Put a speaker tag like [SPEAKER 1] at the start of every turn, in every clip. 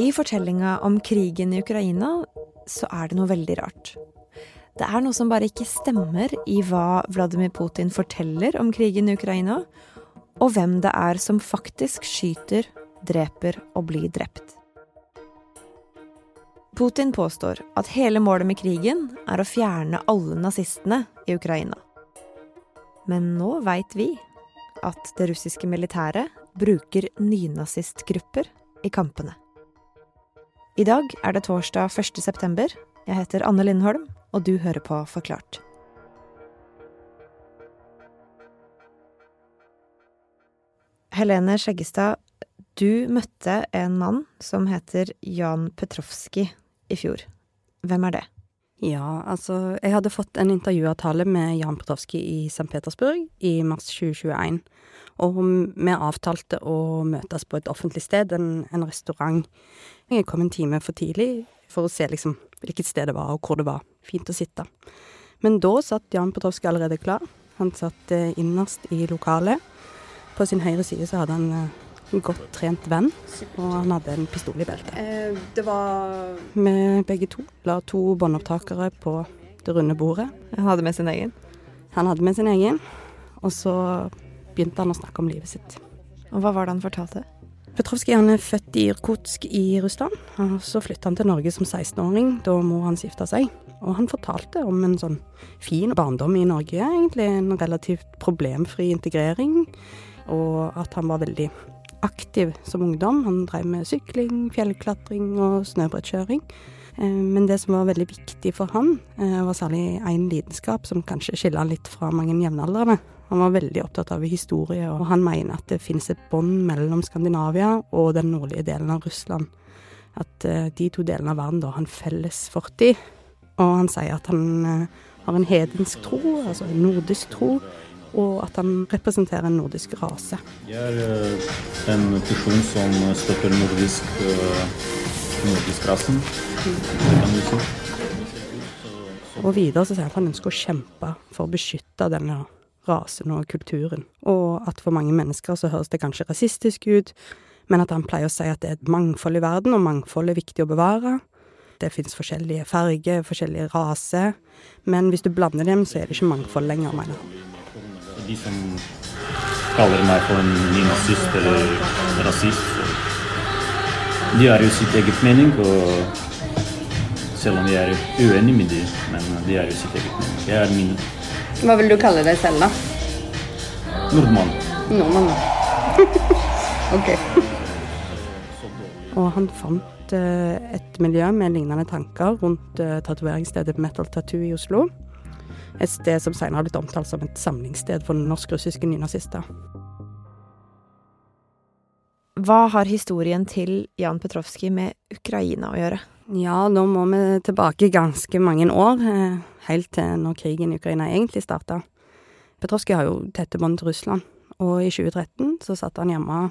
[SPEAKER 1] I fortellinga om krigen i Ukraina så er det noe veldig rart. Det er noe som bare ikke stemmer i hva Vladimir Putin forteller om krigen i Ukraina, og hvem det er som faktisk skyter, dreper og blir drept. Putin påstår at hele målet med krigen er å fjerne alle nazistene i Ukraina. Men nå veit vi at det russiske militæret bruker nynazistgrupper i kampene. I dag er det torsdag 1. september. Jeg heter Anne Lindholm, og du hører på Forklart. Helene Skjeggestad, du møtte en mann som heter Jan Petrovskij i fjor. Hvem er det?
[SPEAKER 2] Ja, altså Jeg hadde fått en intervjuavtale med Jan Potowski i St. Petersburg i mars 2021. Og vi avtalte å møtes på et offentlig sted, en, en restaurant. Jeg kom en time for tidlig for å se liksom hvilket sted det var, og hvor det var fint å sitte. Men da satt Jan Potowski allerede klar. Han satt eh, innerst i lokalet. På sin høyre side så hadde han eh, godt trent venn, og han hadde en pistol i beltet.
[SPEAKER 3] Eh, det var
[SPEAKER 2] Vi begge to la to båndopptakere på det runde bordet.
[SPEAKER 1] Han hadde med sin egen?
[SPEAKER 2] Han hadde med sin egen, og så begynte han å snakke om livet sitt.
[SPEAKER 1] Og hva var det han fortalte?
[SPEAKER 2] Petrovskij er født i Irkutsk i Russland. og Så flytta han til Norge som 16-åring, da mor hans gifta seg. Og han fortalte om en sånn fin barndom i Norge, egentlig. En relativt problemfri integrering. Og at han var veldig aktiv som ungdom. Han drev med sykling, fjellklatring og snøbrettkjøring. Eh, men det som var veldig viktig for han, eh, var særlig én lidenskap som kanskje skiller han litt fra mange jevnaldrende. Han var veldig opptatt av historie, og han mener at det finnes et bånd mellom Skandinavia og den nordlige delen av Russland. At uh, de to delene av verden da har en felles fortid. Og han sier at han har en hedensk tro, altså en nordisk tro, og at han representerer en nordisk rase.
[SPEAKER 4] Jeg er uh, en person som støtter nordisk, nordisk rasen.
[SPEAKER 2] Og videre så sier han at han ønsker å kjempe for å beskytte denne rasen og kulturen. Og at for mange mennesker så høres det kanskje rasistisk ut, men at han pleier å si at det er et mangfold i verden, og mangfold er viktig å bevare. Det fins forskjellige farger, forskjellige raser, men hvis du blander dem, så er det ikke mangfold lenger, mener han.
[SPEAKER 4] De som kaller meg for en nynazist eller rasist, de har jo sitt eget mening, og selv om jeg er uenig med dem, men de har jo sitt eget mening. Jeg er min
[SPEAKER 3] hva vil du kalle deg selv, da?
[SPEAKER 4] Nordmann.
[SPEAKER 3] Nordmann, ok.
[SPEAKER 2] Og han fant uh, et miljø med lignende tanker rundt uh, tatoveringsstedet Metal Tattoo i Oslo. Et sted som senere har blitt omtalt som et samlingssted for norsk-russiske nynazister.
[SPEAKER 1] Hva har historien til Jan Petrovskij med Ukraina å gjøre?
[SPEAKER 2] Ja, nå må vi tilbake ganske mange år, eh, helt til når krigen i Ukraina egentlig starta. Petrovskij har jo tette bånd til Russland, og i 2013 så satt han hjemme,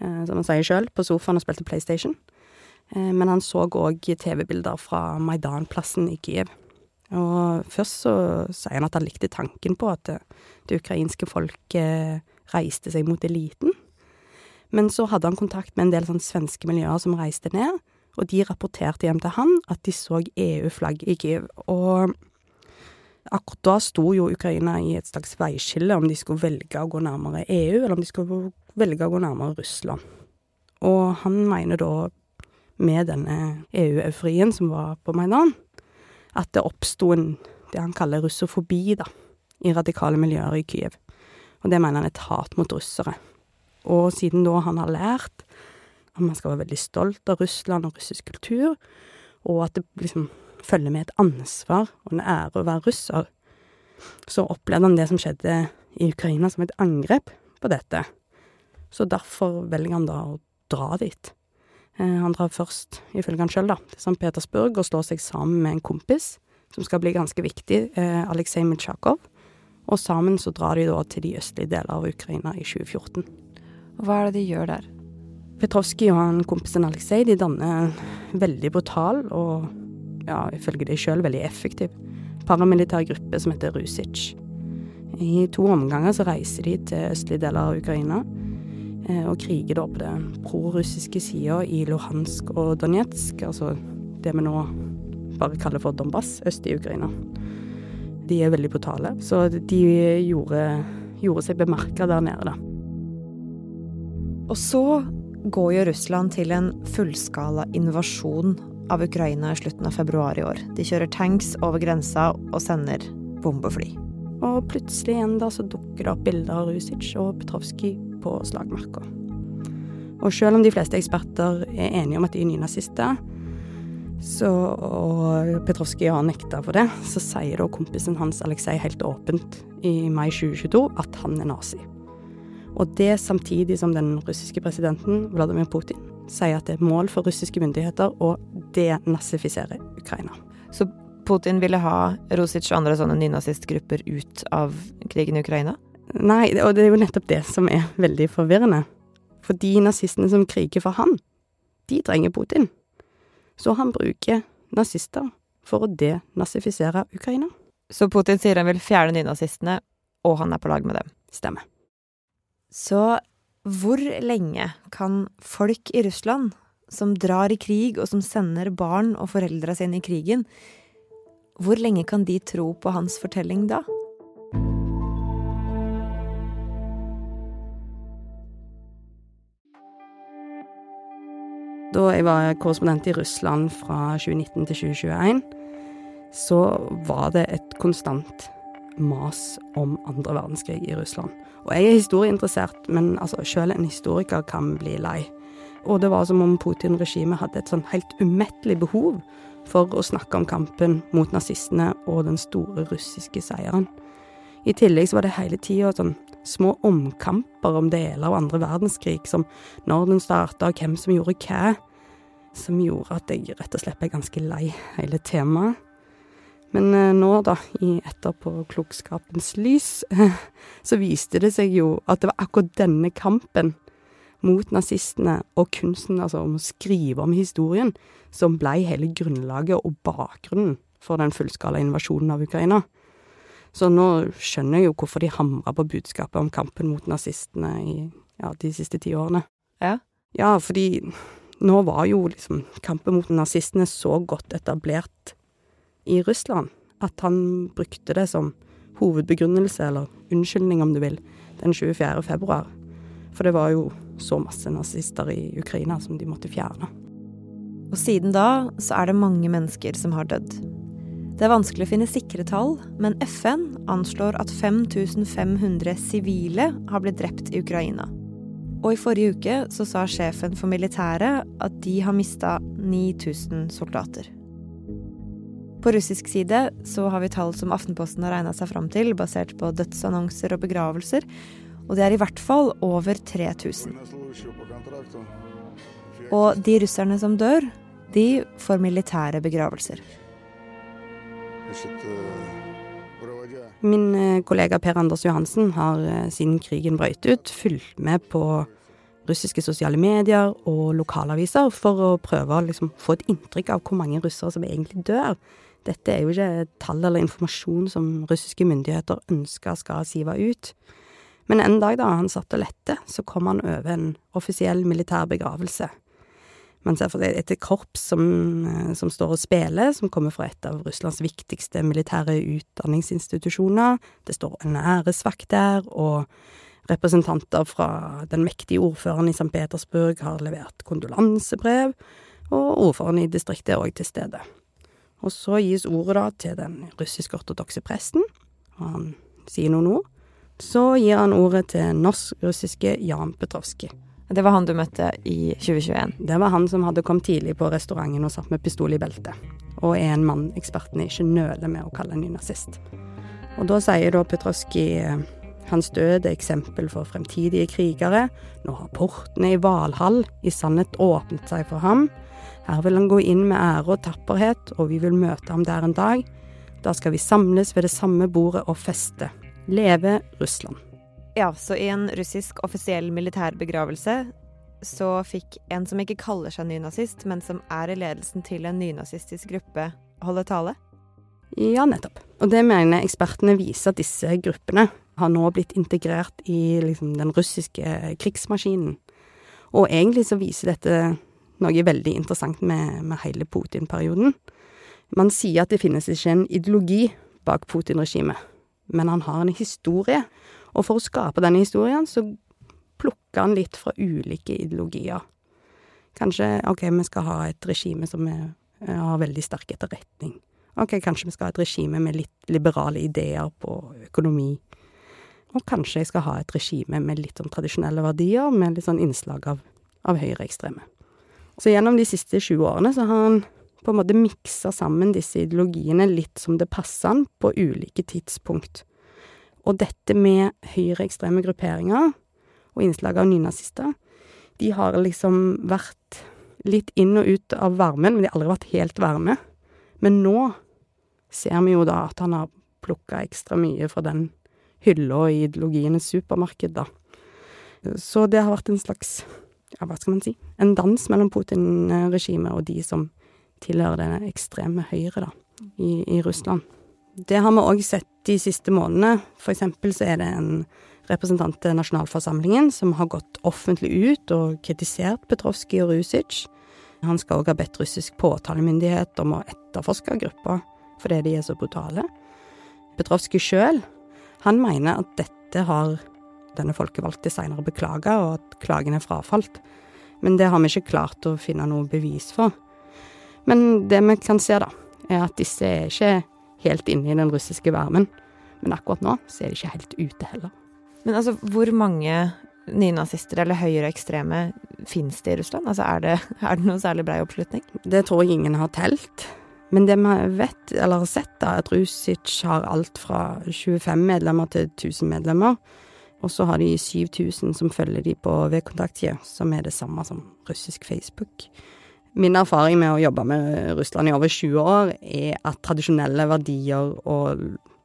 [SPEAKER 2] eh, som han sier sjøl, på sofaen og spilte PlayStation. Eh, men han så òg TV-bilder fra Maidan-plassen i Kiev. Og først så sier han at han likte tanken på at det, det ukrainske folket reiste seg mot eliten. Men så hadde han kontakt med en del sånn svenske miljøer som reiste ned og de rapporterte hjem til han at de så EU-flagg i Kyiv. Og akkurat da sto jo Ukraina i et slags veiskille om de skulle velge å gå nærmere EU, eller om de skulle velge å gå nærmere Russland. Og han mener da, med denne EU-euforien som var på Maidan, at det oppsto en det han kaller russofobi, da, i radikale miljøer i Kyiv. Og det mener han er et hat mot russere. Og siden da han har lært at man skal være veldig stolt av Russland og russisk kultur, og at det liksom følger med et ansvar og en ære å være russer. Så opplevde han det som skjedde i Ukraina som et angrep på dette. Så derfor velger han da å dra dit. Eh, han drar først, ifølge han sjøl, da, til St. Petersburg og slår seg sammen med en kompis som skal bli ganske viktig, eh, Aleksej Mitsjakov. Og sammen så drar de da til de østlige deler av Ukraina i 2014.
[SPEAKER 1] Hva er det de gjør der?
[SPEAKER 2] Petrovskij og han kompisen Aleksej de danner en veldig brutal og, ja, ifølge de sjøl, veldig effektiv paramilitær gruppe som heter Rusic. I to omganger så reiser de til østlige deler av Ukraina. Eh, og kriger da på den prorussiske sida i Luhansk og Donetsk, altså det vi nå bare kaller for Donbass, øst i Ukraina. De er veldig brutale, så de gjorde, gjorde seg bemerka der nede, da.
[SPEAKER 1] Og så går jo Russland til en fullskala invasjon av Ukraina i slutten av februar i år. De kjører tanks over grensa og sender bombefly.
[SPEAKER 2] Og plutselig igjen da så dukker det opp bilder av Rusic og Petrovskij på slagmarka. Og selv om de fleste eksperter er enige om at de er nynazister, så, og Petrovskij har nekta for det, så sier da kompisen hans Aleksej helt åpent i mai 2022 at han er nazi. Og det samtidig som den russiske presidenten Vladimir Putin sier at det er mål for russiske myndigheter å denazifisere Ukraina.
[SPEAKER 1] Så Putin ville ha Rosic og andre sånne nynazistgrupper ut av krigen i Ukraina?
[SPEAKER 2] Nei, og det er jo nettopp det som er veldig forvirrende. For de nazistene som kriger for han, de trenger Putin. Så han bruker nazister for å denazifisere Ukraina.
[SPEAKER 1] Så Putin sier han vil fjerne nynazistene, og han er på lag med dem.
[SPEAKER 2] Stemmer.
[SPEAKER 1] Så hvor lenge kan folk i Russland, som drar i krig og som sender barn og foreldra sine i krigen, hvor lenge kan de tro på hans fortelling da?
[SPEAKER 2] Da jeg var korrespondent i Russland fra 2019 til 2021, så var det et konstant mas om andre verdenskrig i Russland. Og jeg er historieinteressert, men altså, selv en historiker kan bli lei. Og det var som om Putin-regimet hadde et sånn helt umettelig behov for å snakke om kampen mot nazistene og den store russiske seieren. I tillegg så var det hele tida sånn små omkamper om deler av andre verdenskrig, som når den starta og hvem som gjorde hva, som gjorde at jeg rett og slett ble ganske lei hele temaet. Men eh, nå, da, i etterpåklokskapens lys, så viste det seg jo at det var akkurat denne kampen mot nazistene og kunsten altså om å skrive om historien som blei hele grunnlaget og bakgrunnen for den fullskala invasjonen av Ukraina. Så nå skjønner jeg jo hvorfor de hamra på budskapet om kampen mot nazistene i ja, de siste ti årene.
[SPEAKER 1] Ja.
[SPEAKER 2] Ja, fordi nå var jo liksom kampen mot nazistene så godt etablert i Russland at han brukte det som hovedbegrunnelse, eller unnskyldning om du vil, den 24. februar. For det var jo så masse nazister i Ukraina som de måtte fjerne.
[SPEAKER 1] Og siden da så er det mange mennesker som har dødd. Det er vanskelig å finne sikre tall, men FN anslår at 5500 sivile har blitt drept i Ukraina. Og i forrige uke så sa sjefen for militæret at de har mista 9000 soldater. På russisk side så har vi tall som Aftenposten har regna seg fram til, basert på dødsannonser og begravelser, og det er i hvert fall over 3000. Og de russerne som dør, de får militære begravelser.
[SPEAKER 2] Min eh, kollega Per Anders Johansen har eh, siden krigen brøt ut fulgt med på russiske sosiale medier og lokalaviser for å prøve å liksom få et inntrykk av hvor mange russere som egentlig dør. Dette er jo ikke tall eller informasjon som russiske myndigheter ønsker skal sive ut. Men en dag da han satt og lette, så kom han over en offisiell militær begravelse. Man ser for seg et korps som, eh, som står og spiller, som kommer fra et av Russlands viktigste militære utdanningsinstitusjoner. Det står en æresvakt der, og representanter fra den mektige ordføreren i St. Petersburg har levert kondolansebrev, og ordføreren i distriktet er òg til stede. Og så gis ordet da til den russisk-ortodokse presten, og han sier noen ord. Så gir han ordet til norsk-russiske Jan Petrovskij.
[SPEAKER 1] Det var han du møtte i 2021.
[SPEAKER 2] Det var han som hadde kommet tidlig på restauranten og satt med pistol i beltet, og er en mann ekspertene ikke nøler med å kalle en nynazist. Og da sier da Petrovskij hans død er eksempel for fremtidige krigere. Nå har portene i Valhall i sannhet åpnet seg for ham. Her vil han gå inn med ære og tapperhet, og vi vil møte ham der en dag. Da skal vi samles ved det samme bordet og feste. Leve Russland.
[SPEAKER 1] Ja, så i en russisk offisiell militærbegravelse så fikk en som ikke kaller seg nynazist, men som er i ledelsen til en nynazistisk gruppe, holde tale?
[SPEAKER 2] Ja, nettopp. Og det mener ekspertene viser at disse gruppene har nå blitt integrert i liksom, den russiske krigsmaskinen. Og egentlig så viser dette noe veldig interessant med, med hele Putin-perioden. Man sier at det finnes ikke en ideologi bak Putin-regimet, men han har en historie. Og for å skape denne historien, så plukker han litt fra ulike ideologier. Kanskje OK, vi skal ha et regime som er, har veldig sterk etterretning. OK, kanskje vi skal ha et regime med litt liberale ideer på økonomi. Og kanskje jeg skal ha et regime med litt sånn tradisjonelle verdier, med litt sånn innslag av, av høyreekstreme. Så gjennom de siste 20 årene så har han på en måte miksa sammen disse ideologiene litt som det passer han på ulike tidspunkt. Og dette med høyreekstreme grupperinger og innslag av nynazister, de har liksom vært litt inn og ut av varmen, men de har aldri vært helt varme. Men nå ser vi jo da at han har plukka ekstra mye fra den hylla i ideologienes supermarked, da. Så det har vært en slags, ja, hva skal man si, en dans mellom Putin-regimet og de som tilhører det ekstreme høyre, da, i, i Russland. Det har vi òg sett de siste månedene. For eksempel så er det en representant til nasjonalforsamlingen som har gått offentlig ut og kritisert Petrovskij og Rusic. Han skal òg ha bedt russisk påtalemyndighet om å etterforske gruppa fordi de er så brutale. Petrovskij sjøl, han mener at dette har denne folkevalgte seinere beklaga, og at klagen er frafalt. Men det har vi ikke klart å finne noe bevis for. Men det vi kan se, da, er at disse er ikke helt inne i den russiske varmen. Men akkurat nå så er de ikke helt ute heller.
[SPEAKER 1] Men altså, hvor mange nynazister eller høyreekstreme fins det i Russland? Altså, er det, er det noe særlig brei oppslutning?
[SPEAKER 2] Det tror jeg ingen har telt. Men det vi vet, eller har sett, da, er at Rusic har alt fra 25 medlemmer til 1000 medlemmer. Og så har de 7000 som følger de på V-kontaktje, som er det samme som russisk Facebook. Min erfaring med å jobbe med Russland i over 20 år, er at tradisjonelle verdier og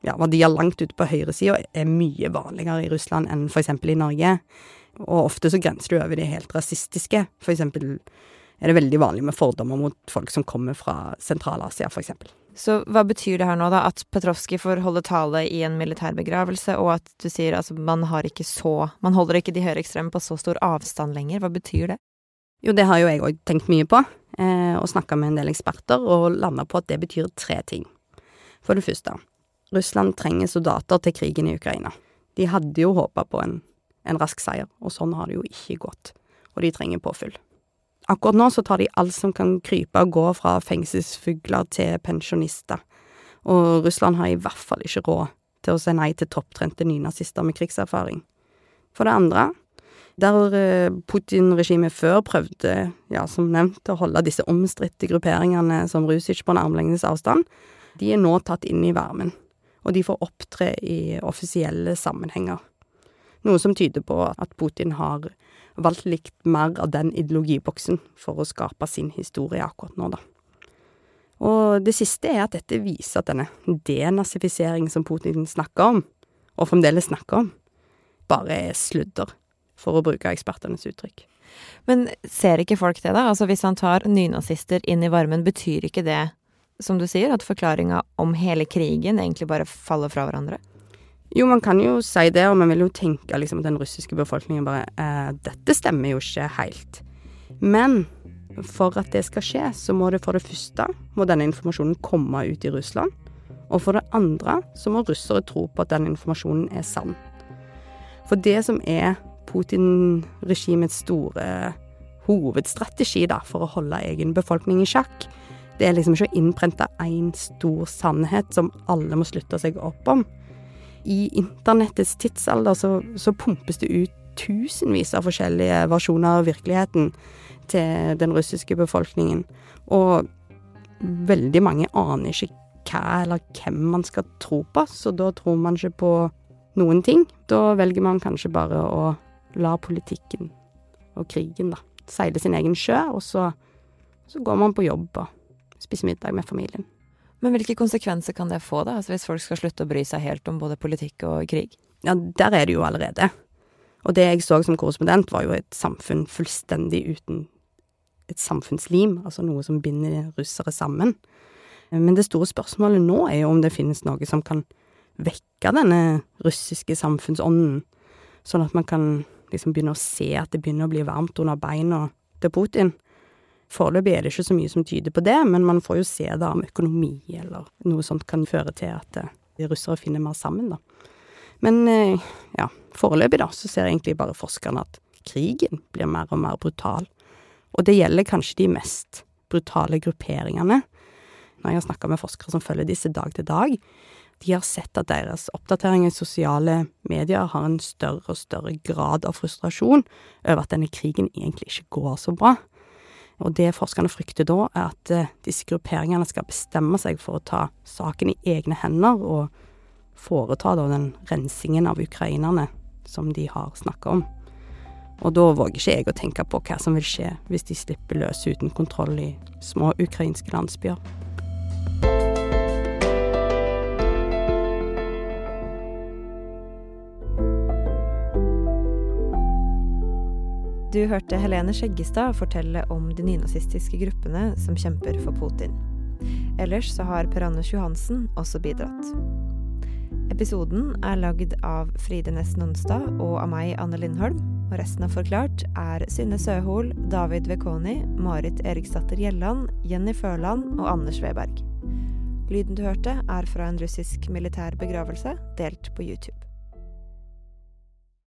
[SPEAKER 2] ja, verdier langt ute på høyresida er mye vanligere i Russland enn eksempel i Norge. Og ofte så grenser du over det helt rasistiske. Eksempel er det veldig vanlig med fordommer mot folk som kommer fra Sentral-Asia, eksempel.
[SPEAKER 1] Så hva betyr det her nå, da? At Petrovskij får holde tale i en militærbegravelse, og at du sier altså man har ikke så Man holder ikke de høyreekstreme på så stor avstand lenger. Hva betyr det?
[SPEAKER 2] Jo, det har jo jeg òg tenkt mye på, eh, og snakka med en del eksperter, og landa på at det betyr tre ting. For det første, Russland trenger soldater til krigen i Ukraina. De hadde jo håpa på en, en, rask seier, og sånn har det jo ikke gått. Og de trenger påfyll. Akkurat nå så tar de alt som kan krype og gå fra fengselsfugler til pensjonister, og Russland har i hvert fall ikke råd til å si nei til topptrente nynazister med krigserfaring. For det andre, der eh, Putin-regimet før prøvde, ja, som nevnt, å holde disse omstridte grupperingene som Rusic på en armlengdes avstand, de er nå tatt inn i varmen, og de får opptre i offisielle sammenhenger. Noe som tyder på at Putin har valgt likt mer av den ideologiboksen for å skape sin historie akkurat nå, da. Og det siste er at dette viser at denne denazifiseringen som Putin snakker om, og fremdeles snakker om, bare er sludder for å bruke ekspertenes uttrykk.
[SPEAKER 1] Men ser ikke folk det, da? Altså hvis han tar nynazister inn i varmen, betyr ikke det, som du sier, at forklaringa om hele krigen egentlig bare faller fra hverandre?
[SPEAKER 2] Jo, man kan jo si det, og man vil jo tenke liksom at den russiske befolkningen bare eh, Dette stemmer jo ikke helt. Men for at det skal skje, så må det for det første må denne informasjonen komme ut i Russland. Og for det andre så må russere tro på at den informasjonen er sann. For det som er Putin-regimets store hovedstrategi da, for å holde egen befolkning i sjakk. Det er liksom ikke å innprente én stor sannhet som alle må slutte seg opp om. I internettets tidsalder så, så pumpes det ut tusenvis av forskjellige versjoner av virkeligheten til den russiske befolkningen, og veldig mange aner ikke hva eller hvem man skal tro på, så da tror man ikke på noen ting. Da velger man kanskje bare å la politikken og krigen, da, seile sin egen sjø, og så, så går man på jobb og spiser middag med familien.
[SPEAKER 1] Men hvilke konsekvenser kan det få, da, altså hvis folk skal slutte å bry seg helt om både politikk og krig?
[SPEAKER 2] Ja, der er det jo allerede. Og det jeg så som korrespondent, var jo et samfunn fullstendig uten et samfunnslim, altså noe som binder russere sammen. Men det store spørsmålet nå er jo om det finnes noe som kan vekke denne russiske samfunnsånden, sånn at man kan liksom begynner å se at det begynner å bli varmt under beina til Putin. Foreløpig er det ikke så mye som tyder på det, men man får jo se da om økonomi eller noe sånt kan føre til at de russere finner mer sammen, da. Men ja, foreløpig da, så ser egentlig bare forskerne at krigen blir mer og mer brutal. Og det gjelder kanskje de mest brutale grupperingene. Når jeg har snakka med forskere som følger disse dag til dag, de har sett at deres oppdateringer i sosiale medier har en større og større grad av frustrasjon over at denne krigen egentlig ikke går så bra. Og det forskerne frykter da, er at disse grupperingene skal bestemme seg for å ta saken i egne hender og foreta da den rensingen av ukrainerne som de har snakka om. Og da våger ikke jeg å tenke på hva som vil skje hvis de slipper løs uten kontroll i små ukrainske landsbyer.
[SPEAKER 1] Du hørte Helene Skjeggestad fortelle om de nynazistiske gruppene som kjemper for Putin. Ellers så har Per Anders Johansen også bidratt. Episoden er lagd av Fride Næss Nonstad og av meg, Anne Lindholm. Og resten av Forklart er Synne Søhol, David Vekoni, Marit Eriksdatter Gjelland, Jenny Førland og Anders Weberg. Lyden du hørte, er fra en russisk militær begravelse, delt på YouTube.